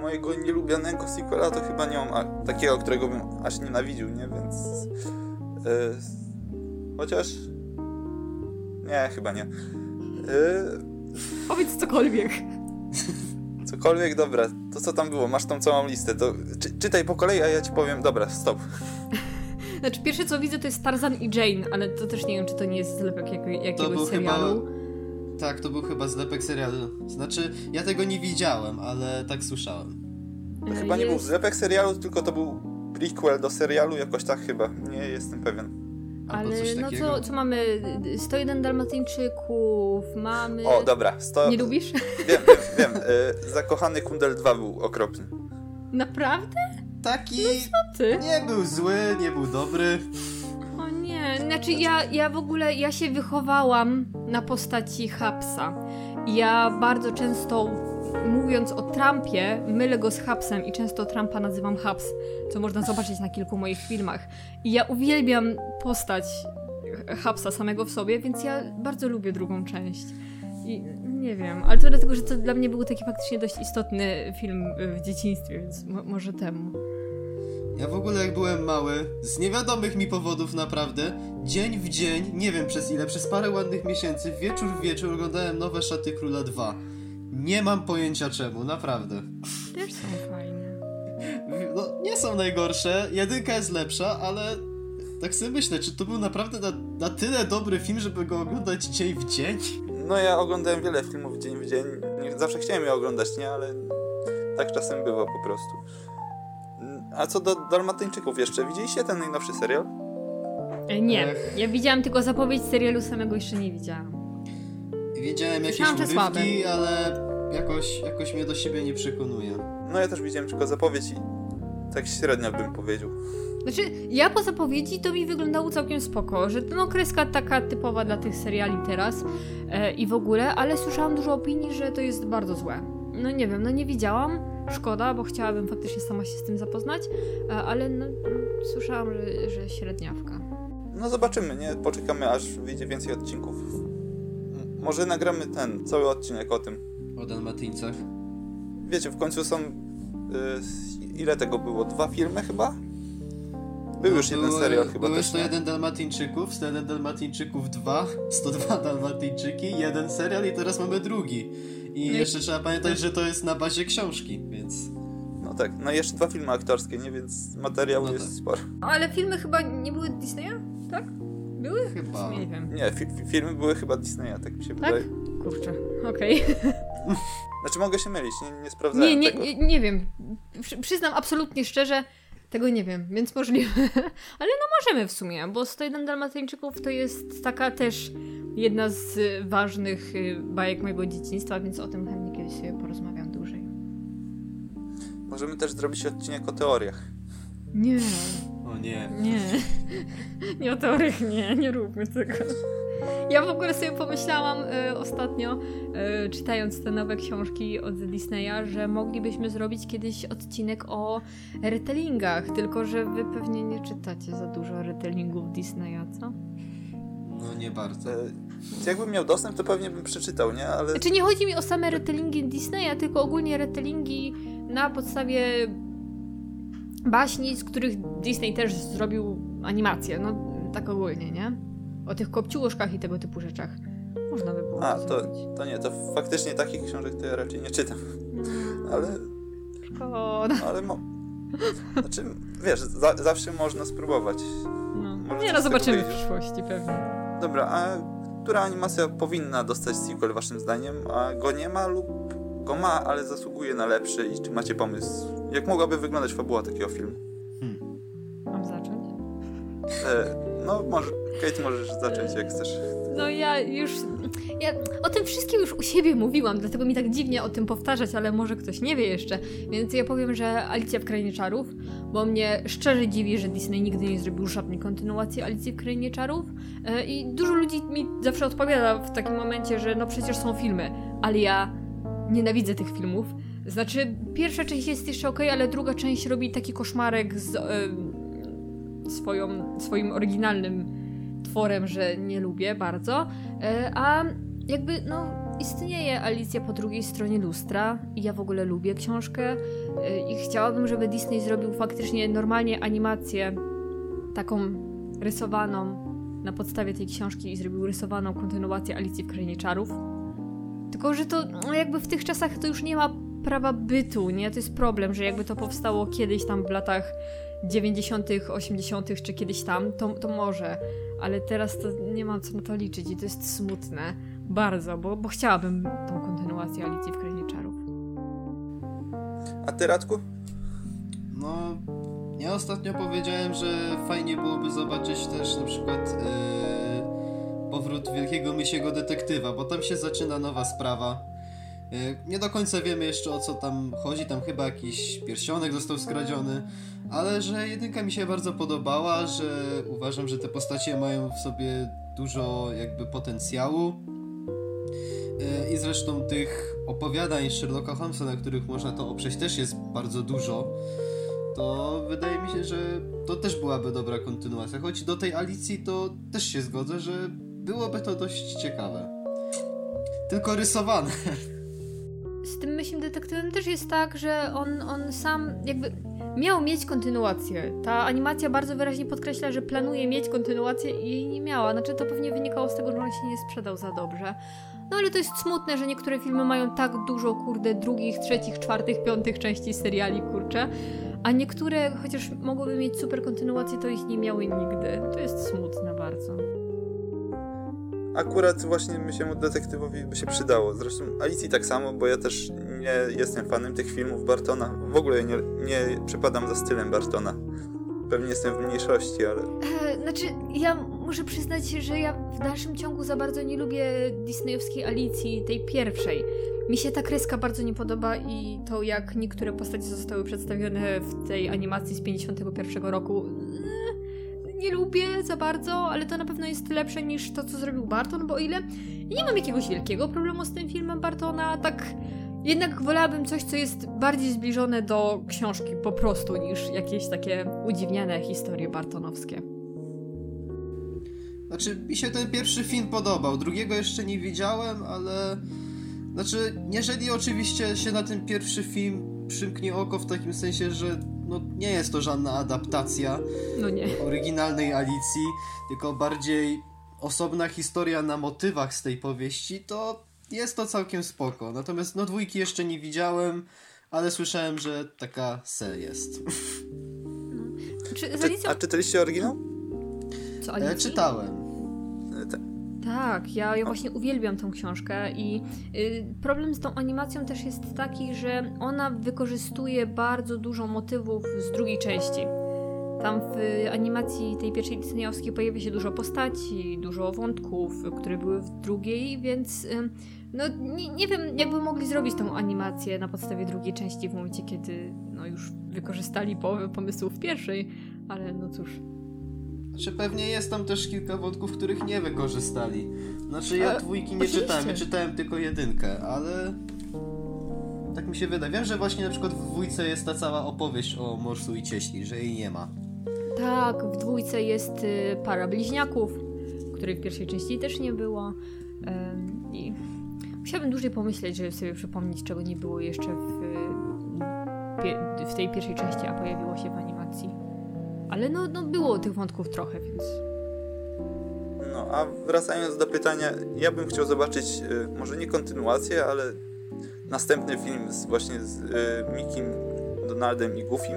mojego nielubianego sequela, to chyba nie mam a, takiego, którego bym aż nienawidził, nie? Więc... e, chociaż... Nie, chyba nie. E, Powiedz cokolwiek. cokolwiek, dobra, to co tam było? Masz tą całą listę, to czy, czytaj po kolei, a ja ci powiem, dobra, stop. Znaczy, pierwsze co widzę to jest Tarzan i Jane, ale to też nie wiem, czy to nie jest zlepek jak, To jakiegoś był serialu. Tak, to był chyba zlepek serialu. Znaczy, ja tego nie widziałem, ale tak słyszałem. To E, chyba nie był zlepek serialu, tylko to był prequel do serialu, jakoś tak chyba, nie jestem pewien. Albo Ale no co, co mamy? 101 Dalmatyńczyków, mamy... O, dobra, sto... Nie lubisz? Wiem, wiem, wiem. E, Zakochany Kundel 2 był okropny. Naprawdę? Taki Ty? nie był zły, nie był dobry. Nie, znaczy ja, ja w ogóle, ja się wychowałam na postaci Hapsa. Ja bardzo często, mówiąc o Trumpie, mylę go z Hapsem i często Trumpa nazywam Haps, co można zobaczyć na kilku moich filmach. I ja uwielbiam postać Hapsa samego w sobie, więc ja bardzo lubię drugą część. I nie wiem, ale to dlatego, że to dla mnie był taki faktycznie dość istotny film w dzieciństwie, więc mo może temu. Ja w ogóle jak byłem mały, z niewiadomych mi powodów naprawdę, dzień w dzień, nie wiem przez ile, przez parę ładnych miesięcy, wieczór w wieczór oglądałem nowe Szaty Króla 2. Nie mam pojęcia czemu, naprawdę. Też są fajne. No, nie są najgorsze, jedynka jest lepsza, ale tak sobie myślę, czy to był naprawdę na, na tyle dobry film, żeby go oglądać dzień w dzień? No ja oglądałem wiele filmów dzień w dzień. Zawsze chciałem je oglądać, nie? Ale tak czasem bywa po prostu. A co do Dalmatyńczyków jeszcze, widzieliście ten najnowszy serial? E, Nie, Ech. ja widziałam tylko zapowiedź serialu, samego jeszcze nie widziałam. Wiedziałem jakieś Myślałam, urywki, ale jakoś, jakoś mnie do siebie nie przekonuje. No ja też widziałem tylko zapowiedź i tak średnio bym powiedział. Znaczy, ja po zapowiedzi to mi wyglądało całkiem spoko, że to no kreska taka typowa dla tych seriali teraz e, i w ogóle, ale słyszałam dużo opinii, że to jest bardzo złe. No nie wiem, no nie widziałam, szkoda, bo chciałabym faktycznie sama się z tym zapoznać, e, ale no, no, słyszałam, że, że średniawka. No zobaczymy, nie? Poczekamy aż wyjdzie więcej odcinków. Może nagramy ten, cały odcinek o tym. O Dalmatyńcach. Wiecie, w końcu są... Y, ile tego było? Dwa filmy chyba? Był już jeden serial chyba Były też, nie? 101 Dalmatyńczyków, 101 Dalmatyńczyków 2, 102 Dalmatyńczyki, jeden serial i teraz mamy drugi. I No i- jeszcze trzeba pamiętać, że to jest na bazie książki. No tak, no i jeszcze dwa filmy aktorskie, nie? Więc materiału No jest tak. sporo. Ale filmy chyba nie były Disneya, tak? Były? Chyba. Nie wiem. Nie, fi fi filmy były chyba Disneya, tak mi się Tak? wydaje. Kurczę, okej. Znaczy mogę się mylić, nie, nie sprawdzałem Nie, nie, tego. nie, nie wiem. Przy, przyznam absolutnie szczerze, tego nie wiem, więc możliwe. Ale no możemy w sumie, bo 101 Dalmatyńczyków to jest taka też jedna z ważnych y, bajek mojego dzieciństwa, więc o tym chętnie kiedyś sobie porozmawiam. Możemy też zrobić odcinek o teoriach. Nie, O nie. nie. Nie o teoriach, nie, nie róbmy tego. Ja w ogóle sobie pomyślałam y, ostatnio, y, czytając te nowe książki od Disneya, że moglibyśmy zrobić kiedyś odcinek o retellingach, tylko że wy pewnie nie czytacie za dużo retellingów Disneya, co? No nie bardzo. E, jakbym miał dostęp, to pewnie bym przeczytał, nie? Ale Znaczy nie chodzi mi o same retellingi Disneya, tylko ogólnie retellingi na podstawie baśni, z których Disney też zrobił animację, no tak ogólnie, nie? O tych kopciuszkach i tego typu rzeczach. Można by było A, to to, zrobić. to nie, to faktycznie takich książek to ja raczej nie czytam. Ale, Szkoda. ale mo... Znaczy, wiesz, za, zawsze można spróbować. No. Może Nie no, zobaczymy w przyszłości pewnie. Dobra, a która animacja powinna dostać sequel waszym zdaniem, a go nie ma lub go ma, ale zasługuje na lepszy i czy macie pomysł? Jak mogłaby wyglądać fabuła takiego filmu? Mam zacząć? E, no, może, Kate, możesz zacząć jak chcesz. No ja już. Ja o tym wszystkim już u siebie mówiłam, dlatego mi tak dziwnie o tym powtarzać, ale może ktoś nie wie jeszcze. Więc ja powiem, że Alicja w Krainie Czarów, bo mnie szczerze dziwi, że Disney nigdy nie zrobił żadnej kontynuacji Alicji w Krainie Czarów. E, I dużo ludzi mi zawsze odpowiada w takim momencie, że no przecież są filmy, ale ja nienawidzę tych filmów. Znaczy, pierwsza część jest jeszcze ok, ale druga część robi taki koszmarek z e, swoją, swoim oryginalnym tworem, że nie lubię bardzo. E, A jakby, no, istnieje Alicja po drugiej stronie lustra i ja w ogóle lubię książkę e, i chciałabym, żeby Disney zrobił faktycznie normalnie animację taką rysowaną na podstawie tej książki i zrobił rysowaną kontynuację Alicji w Krainie Czarów. Tylko, że to jakby w tych czasach to już nie ma prawa bytu, nie? To jest problem, że jakby to powstało kiedyś tam w latach 90., 80., czy kiedyś tam, to, to może, ale teraz to nie mam co na to liczyć i to jest smutne. Bardzo, bo, bo chciałabym tą kontynuację Alicji w Krainie Czarów. A ty, Radku? No, ja ostatnio powiedziałem, że fajnie byłoby zobaczyć też na przykład yy, powrót Wielkiego Mysiego Detektywa, bo tam się zaczyna nowa sprawa. Yy, nie do końca wiemy jeszcze o co tam chodzi, tam chyba jakiś pierścionek został skradziony, ale że jedynka mi się bardzo podobała, że uważam, że te postacie mają w sobie dużo jakby potencjału. Yy, I zresztą tych opowiadań Sherlocka Holmesa, na których można to oprzeć, też jest bardzo dużo to wydaje mi się, że to też byłaby dobra kontynuacja. Choć do tej Alicji to też się zgodzę, że byłoby to dość ciekawe. tylko rysowane. Z tym myślnym detektywem też jest tak, że on, on sam jakby miał mieć kontynuację. Ta animacja bardzo wyraźnie podkreśla, że planuje mieć kontynuację i jej nie miała. Znaczy to pewnie wynikało z tego, że on się nie sprzedał za dobrze. No ale to jest smutne, że niektóre filmy mają tak dużo, kurde, drugich, trzecich, czwartych, piątych części seriali, kurczę. A niektóre, chociaż mogłyby mieć super kontynuację, to ich nie miały nigdy. To jest smutne bardzo. Akurat właśnie myślę, detektywowi by się przydało. Zresztą Alicji tak samo, bo ja też nie jestem fanem tych filmów Bartona. W ogóle nie, nie przepadam za stylem Bartona. Pewnie jestem w mniejszości, ale E, znaczy, ja muszę przyznać, że ja w dalszym ciągu za bardzo nie lubię disneyowskiej Alicji, tej pierwszej. Mi się ta kreska bardzo nie podoba i to, jak niektóre postacie zostały przedstawione w tej animacji z 51 roku. Nie lubię za bardzo, ale to na pewno jest lepsze niż to, co zrobił Barton, bo o ile nie mam jakiegoś wielkiego problemu z tym filmem Bartona, tak jednak wolałabym coś, co jest bardziej zbliżone do książki po prostu, niż jakieś takie udziwniane historie bartonowskie. Znaczy, mi się ten pierwszy film podobał, drugiego jeszcze nie widziałem, ale... Znaczy, jeżeli oczywiście się na ten pierwszy film przymknie oko w takim sensie, że no, nie jest to żadna adaptacja No nie. oryginalnej Alicji, tylko bardziej osobna historia na motywach z tej powieści, to jest to całkiem spoko. Natomiast no dwójki jeszcze nie widziałem, ale słyszałem, że taka se jest. Czy z Czy, Alicją... a czytaliście oryginał? Co, E, Alicji? czytałem. Tak, ja, ja właśnie uwielbiam tą książkę i y, problem z tą animacją też jest taki, że ona wykorzystuje bardzo dużo motywów z drugiej części. Tam w animacji tej pierwszej disneyowskiej pojawia się dużo postaci, dużo wątków, które były w drugiej, więc y, no nie, nie wiem, jakby mogli zrobić tą animację na podstawie drugiej części w momencie, kiedy no, już wykorzystali połowę pomysłów pierwszej, ale no cóż. Znaczy pewnie jest tam też kilka wątków, których nie wykorzystali. Znaczy ja dwójki nie oczywiście. czytałem, ja czytałem tylko jedynkę, ale... Tak mi się wydaje. Wiem, że właśnie na przykład w dwójce jest ta cała opowieść o morsu i cieśli, że jej nie ma. Tak, w dwójce jest y, para bliźniaków, której w pierwszej części też nie było. I musiałabym dłużej pomyśleć, żeby sobie przypomnieć, czego nie było jeszcze w, y, w tej pierwszej części, a pojawiło się w animacji. Ale no, no było tych wątków trochę, więc. No, a wracając do pytania, ja bym chciał zobaczyć y, może nie kontynuację, ale następny film z, właśnie z y, Mikim, Donaldem i Goofim.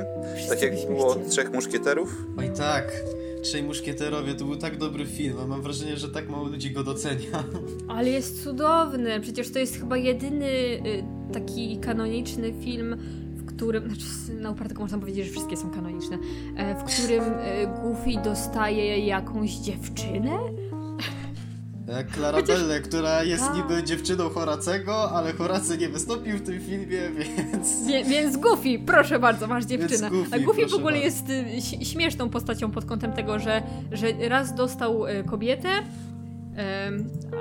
Tak jak byśmy było chcieli. Trzech Muszkieterów. Oj tak, Trzej Muszkieterowie to był tak dobry film, a mam wrażenie, że tak mało ludzi go docenia. Ale jest cudowny. Przecież to jest chyba jedyny y, taki kanoniczny film, którym. Znaczy, na upartego można powiedzieć, że wszystkie są kanoniczne. E, w którym y, Goofy dostaje jakąś dziewczynę? Jak Clarabelle, która jest Tak. niby dziewczyną Horacego, ale Horacy nie wystąpił w tym filmie, więc... Wie, więc Goofy, proszę bardzo, masz dziewczynę. Goofy, A Goofy w ogóle bardzo. jest y, śmieszną postacią pod kątem tego, że, że raz dostał y, kobietę,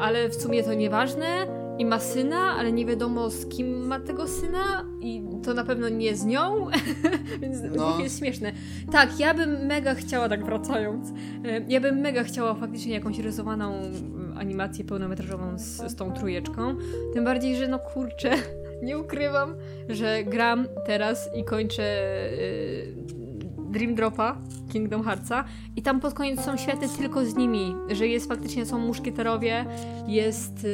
ale w sumie to nieważne. I ma syna, ale nie wiadomo z kim ma tego syna i to na pewno nie z nią, więc No. Jest śmieszny. Tak, ja bym mega chciała, tak wracając, ja bym mega chciała faktycznie jakąś rysowaną mm, animację pełnometrażową z, z tą trójeczką. Tym bardziej, że no kurczę, nie ukrywam, że gram teraz i kończę y, Dream Dropa Kingdom Heartsa i tam pod koniec są światy tylko z nimi, że jest faktycznie są muszkieterowie, jest y,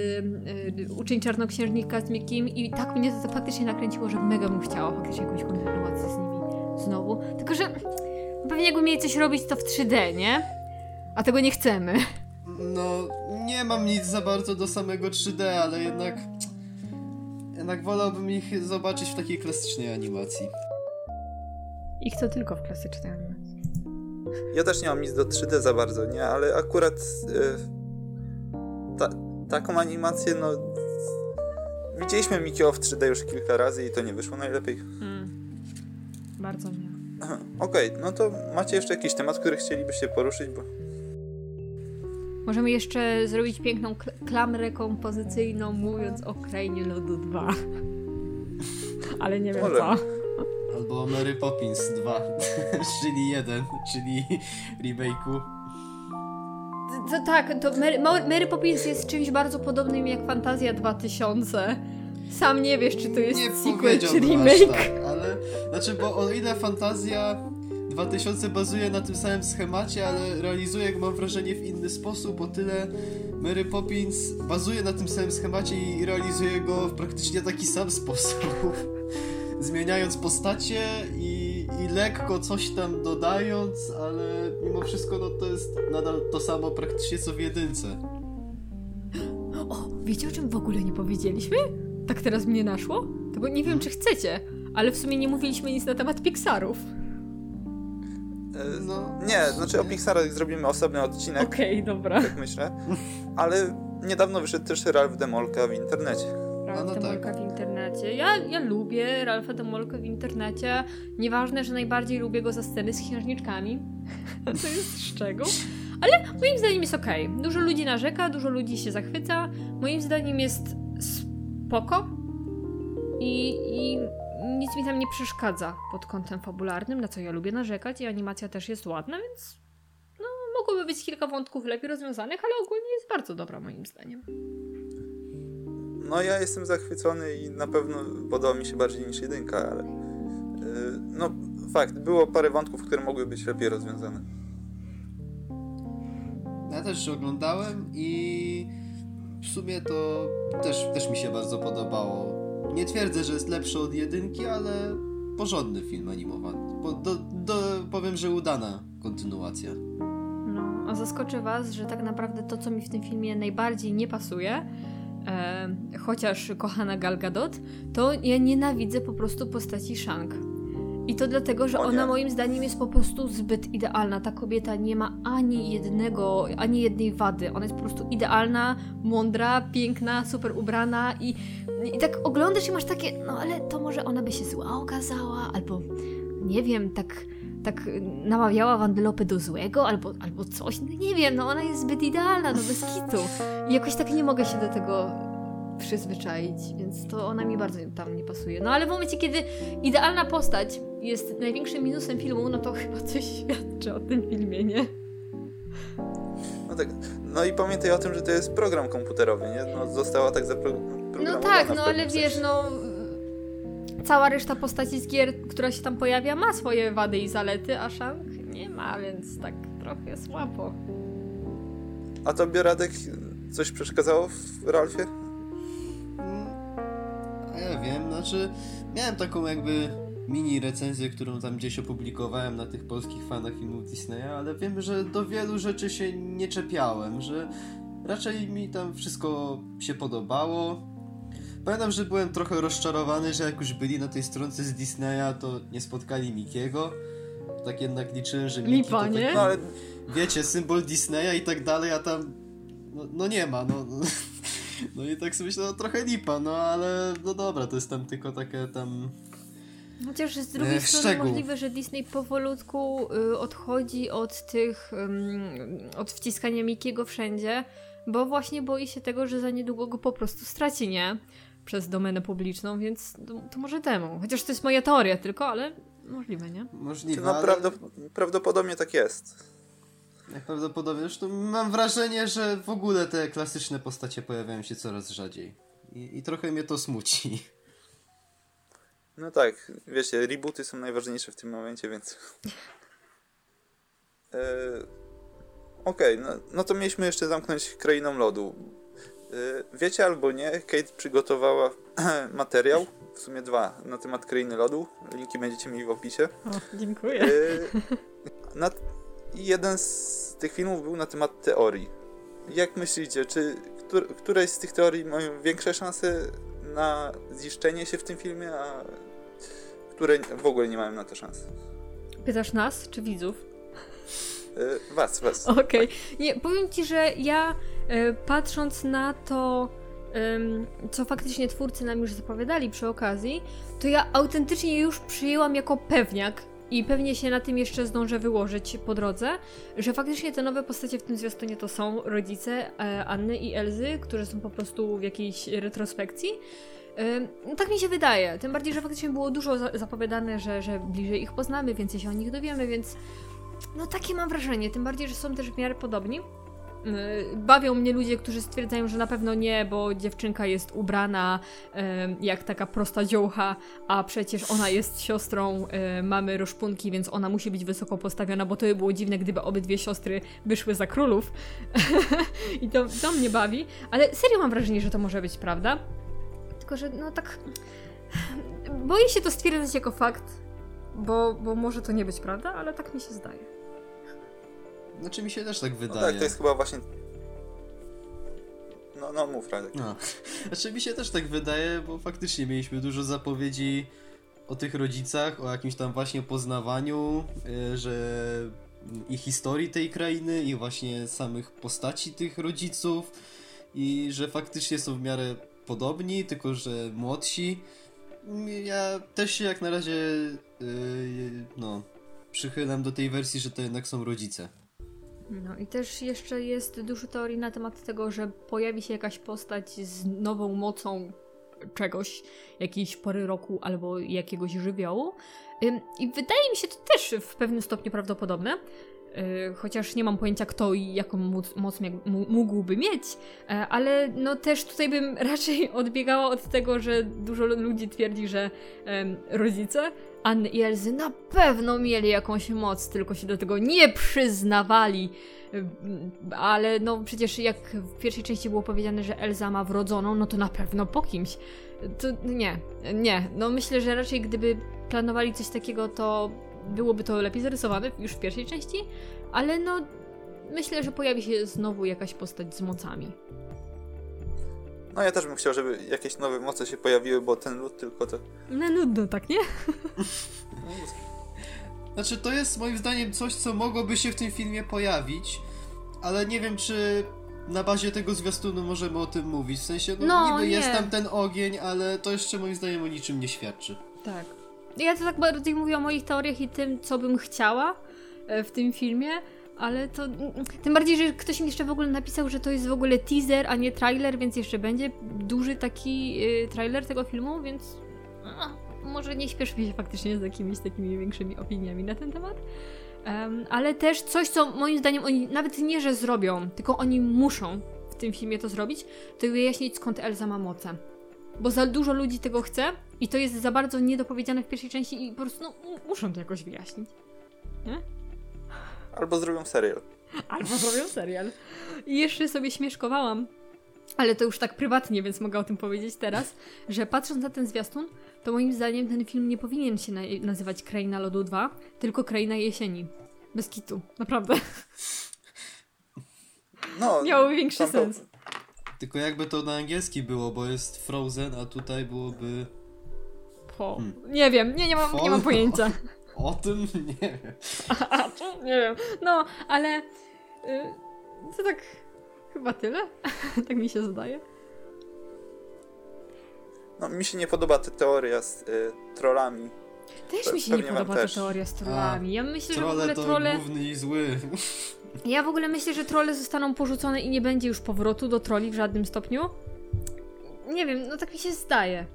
y, uczeń czarnoksiężnika z Mikim i tak mnie to faktycznie nakręciło, że mega bym chciała faktycznie jakąś kontynuację z nimi znowu. Tylko, że pewnie jakby mieli coś robić to w 3D, nie? A tego nie chcemy. No, nie mam nic za bardzo do samego 3D, ale jednak... Jednak wolałbym ich zobaczyć w takiej klasycznej animacji. Ich to tylko w klasycznej animacji. Ja też nie mam nic do 3D za bardzo, nie? Ale akurat y, ta, taką animację, no... Widzieliśmy Mikio w 3D już kilka razy i to nie wyszło najlepiej. Mm. Bardzo nie. Okej, no to macie jeszcze jakiś temat, który chcielibyście poruszyć, bo... Możemy jeszcze zrobić piękną kl- klamrę kompozycyjną, mówiąc o Krainie Lodu 2. Ale nie wiem Możemy. co. Albo Mary Poppins 2, czyli 1, czyli remake'u. To tak, to Mary, Ma- Mary Poppins jest czymś bardzo podobnym jak Fantazja 2000. Sam nie wiesz, czy to jest nie sequel, czy remake. tak, ale znaczy, bo o ile fantazja 2000 bazuje na tym samym schemacie, ale realizuje, jak mam wrażenie, w inny sposób, o tyle Mary Poppins bazuje na tym samym schemacie i realizuje go w praktycznie taki sam sposób. Zmieniając postacie i, i lekko coś tam dodając, ale mimo wszystko no, to jest nadal to samo praktycznie co w jedynce. O, wiecie o czym w ogóle nie powiedzieliśmy? Tak teraz mnie naszło? Tego nie wiem, czy chcecie, ale w sumie nie mówiliśmy nic na temat Pixarów. E, No, Nie, znaczy o Pixarach zrobimy osobny odcinek, Okej, dobra. tak myślę. Ale niedawno wyszedł też Ralph Demolka w internecie. Ralph no Demolka tak. w internecie. Ja, ja lubię Ralpha Demolka w internecie. Nieważne, że najbardziej lubię go za sceny z księżniczkami. to jest szczegół. Ale moim zdaniem jest okej. Dużo ludzi narzeka, dużo ludzi się zachwyca. Moim zdaniem jest spoko. I, I nic mi tam nie przeszkadza pod kątem fabularnym, na co ja lubię narzekać. I animacja też jest ładna, więc no, mogłoby być kilka wątków lepiej rozwiązanych, ale ogólnie jest bardzo dobra moim zdaniem. No ja jestem zachwycony i na pewno podoba mi się bardziej niż jedynka, ale... e, No fakt, było parę wątków, które mogły być lepiej rozwiązane. Ja też oglądałem i w sumie to też, też mi się bardzo podobało. Nie twierdzę, że jest lepszy od jedynki, ale porządny film animowany. Po, do, do, powiem, że udana kontynuacja. No, a zaskoczę Was, że tak naprawdę to, co mi w tym filmie najbardziej nie pasuje, e, chociaż kochana Gal Gadot, to ja nienawidzę po prostu postaci Shang. I to dlatego, że ona moim zdaniem jest po prostu zbyt idealna. Ta kobieta nie ma ani jednego, ani jednej wady. Ona jest po prostu idealna, mądra, piękna, super ubrana i, i tak oglądasz i masz takie, no ale to może ona by się zła okazała, albo nie wiem, tak tak namawiała Wandelopę do złego, albo, albo coś, no nie wiem, no ona jest zbyt idealna, no bez kitu. I jakoś tak nie mogę się do tego przyzwyczaić, więc to ona mi bardzo tam nie pasuje. No ale w momencie, kiedy idealna postać jest największym minusem filmu, no to chyba coś świadczy o tym filmie, nie? No, tak, no i pamiętaj o tym, że to jest program komputerowy, nie? No, została tak zaprogramowana. No tak, no ale wiesz, sensie. no cała reszta postaci z gier, która się tam pojawia, ma swoje wady i zalety, a Shang nie ma, więc tak trochę słabo. A tobie, Radek, coś przeszkadzało w Ralfie? Mm, A ja wiem, znaczy miałem taką jakby mini recenzję, którą tam gdzieś opublikowałem na tych polskich fanach filmów Disneya, ale wiem, że do wielu rzeczy się nie czepiałem, że raczej mi tam wszystko się podobało. Pamiętam, że byłem trochę rozczarowany, że jak już byli na tej stronce z Disneya, to nie spotkali Mikiego. Tak jednak liczyłem, że Miki Lipa, to nie? taki, No ale wiecie, symbol Disneya i tak dalej, a tam no, no nie ma, no. No i tak sobie myślę, no trochę lipa, no ale no dobra, to jest tam tylko takie tam... Chociaż z drugiej E, strony szczegół. możliwe, że Disney powolutku y, odchodzi od tych, ym, od wciskania Mikiego wszędzie, bo właśnie boi się tego, że za niedługo go po prostu straci, nie? Przez domenę publiczną, więc to, to może temu. Chociaż to jest moja teoria tylko, ale możliwe, nie? Możliwe, no, ale prawdop- prawdopodobnie tak jest. najprawdopodobniej zresztą mam wrażenie, że w ogóle te klasyczne postacie pojawiają się coraz rzadziej. I, i trochę mnie to smuci. No tak, wiecie, rebooty są najważniejsze w tym momencie, więc... E, Okej, no, no to mieliśmy jeszcze zamknąć Krainą Lodu. E, wiecie albo nie, Kate przygotowała materiał, w sumie dwa, na temat Krainy Lodu. Linki będziecie mieli w opisie. O, dziękuję. E, na, jeden z tych filmów był na temat teorii. Jak myślicie, czy któr, któreś z tych teorii mają większe szanse na ziszczenie się w tym filmie, a które w ogóle nie mają na to szans? Pytasz nas, czy widzów? E, was, was. Okej. Nie, powiem ci, że ja patrząc na to, co faktycznie twórcy nam już zapowiadali przy okazji, to ja autentycznie już przyjęłam jako pewniak i pewnie się na tym jeszcze zdążę wyłożyć po drodze, że faktycznie te nowe postacie w tym zwiastunie to są rodzice e, Anny i Elzy, którzy są po prostu w jakiejś retrospekcji. No tak mi się wydaje. Tym bardziej, że faktycznie było dużo za- zapowiadane, że, że bliżej ich poznamy, więcej się o nich dowiemy, więc no takie mam wrażenie. Tym bardziej, że są też w miarę podobni. Y, Bawią mnie ludzie, którzy stwierdzają, że na pewno nie, bo dziewczynka jest ubrana em, jak taka prosta dziołcha, a przecież ona jest siostrą e, mamy Roszpunki, więc ona musi być wysoko postawiona, bo to by było dziwne, gdyby obydwie siostry wyszły za królów. I to, to mnie bawi, ale serio mam wrażenie, że to może być prawda. Tylko, że no tak... Boję się to stwierdzać jako fakt, bo, bo może to nie być prawda, ale tak mi się zdaje. Znaczy mi się też tak No wydaje. tak, to jest chyba właśnie... No, no mów, Radek. No. Znaczy mi się też tak wydaje, bo faktycznie mieliśmy dużo zapowiedzi o tych rodzicach, o jakimś tam właśnie poznawaniu, y, że i historii tej krainy, i właśnie samych postaci tych rodziców, i że faktycznie są w miarę podobni, tylko że młodsi. Ja też się jak na razie y, no, przychylam do tej wersji, że to jednak są rodzice. No i też jeszcze jest dużo teorii na temat tego, że pojawi się jakaś postać z nową mocą czegoś, jakiejś pory roku albo jakiegoś żywiołu. I wydaje mi się to też w pewnym stopniu prawdopodobne. Yy, Chociaż nie mam pojęcia, kto i jaką moc, mógłby mieć, e, ale no też tutaj bym raczej odbiegała od tego, że dużo ludzi twierdzi, że rodzice Anny i Elzy na pewno mieli jakąś moc, tylko się do tego nie przyznawali. Ym, Ale no przecież jak w pierwszej części było powiedziane, że Elza ma wrodzoną, no to na pewno po kimś. To nie, nie. No myślę, że raczej gdyby planowali coś takiego, to byłoby to lepiej zarysowane już w pierwszej części, ale no myślę, że pojawi się znowu jakaś postać z mocami. No ja też bym chciał, żeby jakieś nowe moce się pojawiły, bo ten lud tylko to... No nudno, tak nie? Znaczy, to jest moim zdaniem coś, co mogłoby się w tym filmie pojawić, ale nie wiem, czy na bazie tego zwiastunu możemy o tym mówić. W sensie, no, No, niby nie. jest tam ten ogień, ale to jeszcze moim zdaniem o niczym nie świadczy. Tak. Ja to tak bardziej mówię o moich teoriach i tym, co bym chciała e, w tym filmie, ale to. Tym bardziej, że ktoś mi jeszcze w ogóle napisał, że to jest w ogóle teaser, a nie trailer, więc jeszcze będzie duży taki y, trailer tego filmu, więc. a, może nie śpieszmy się faktycznie z jakimiś takimi większymi opiniami na ten temat. Em, ale też coś, co moim zdaniem oni nawet nie, że zrobią, tylko oni muszą w tym filmie to zrobić, to wyjaśnić skąd Elza ma moce. Bo za dużo ludzi tego chce i to jest za bardzo niedopowiedziane w pierwszej części i po prostu no, mu- muszą to jakoś wyjaśnić. Albo zrobią serial. Albo zrobią serial. I jeszcze sobie śmieszkowałam, ale to już tak prywatnie, więc mogę o tym powiedzieć teraz, że patrząc na ten zwiastun, to moim zdaniem ten film nie powinien się na nazywać Kraina Lodu 2, tylko Kraina Jesieni. Bez kitu, naprawdę. No, Miałoby większy sens. Tylko jakby to na angielski było, bo jest Frozen, a tutaj byłoby Po. Nie wiem, nie, nie, mam, nie mam pojęcia. o tym? Nie wiem. A, to nie wiem. No, ale y, to tak chyba tyle. tak mi się zdaje. No, mi się nie podoba ta teoria z y, trollami. Też Pe- mi się nie podoba ta też. teoria z trollami. Ja myślę, że w Trole ogóle to trolle. główny i zły. Ja w ogóle myślę, że trolle zostaną porzucone i nie będzie już powrotu do troli w żadnym stopniu. Nie wiem, no tak mi się zdaje.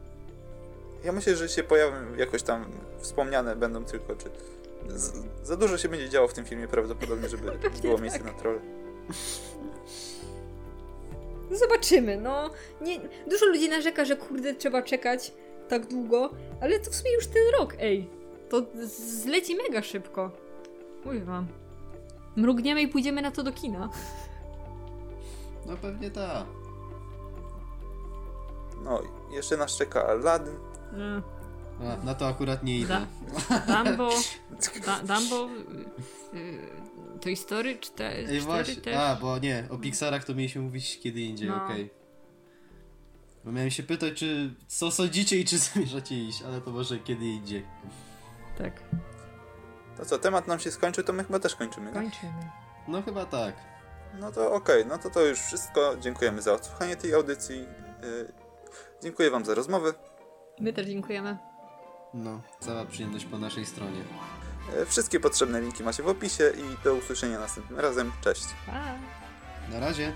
Ja myślę, że się pojawią jakoś tam wspomniane będą tylko, czy... Z, za dużo się będzie działo w tym filmie prawdopodobnie, żeby było tak. miejsce na troll. Zobaczymy, no. Nie, dużo ludzi narzeka, że kurde trzeba czekać tak długo, ale to w sumie już ten rok, ej. To zleci mega szybko. Mówię wam. Mrugniemy i pójdziemy na to do kina. No pewnie tak. No, jeszcze nas czeka Aladdin. No. A, na to akurat nie idę. Dumbo, da, Dumbo, y, y, Toy Story 4, Ej, 4 właśnie. też. A, bo nie, o Pixarach to mieliśmy mówić kiedy indziej, No. okej. Bo miałem się pytać, czy co sądzicie i czy zamierzacie iść, ale to może kiedy indziej. Tak, To co, temat nam się skończył, to my chyba też kończymy, nie? kończymy. No chyba tak. No to okej, no to to już wszystko. Dziękujemy za odsłuchanie tej audycji. Y, dziękuję wam za rozmowę. My też dziękujemy. No, cała przyjemność po naszej stronie. Y, wszystkie potrzebne linki macie w opisie i do usłyszenia następnym razem. Cześć. Pa! Na razie.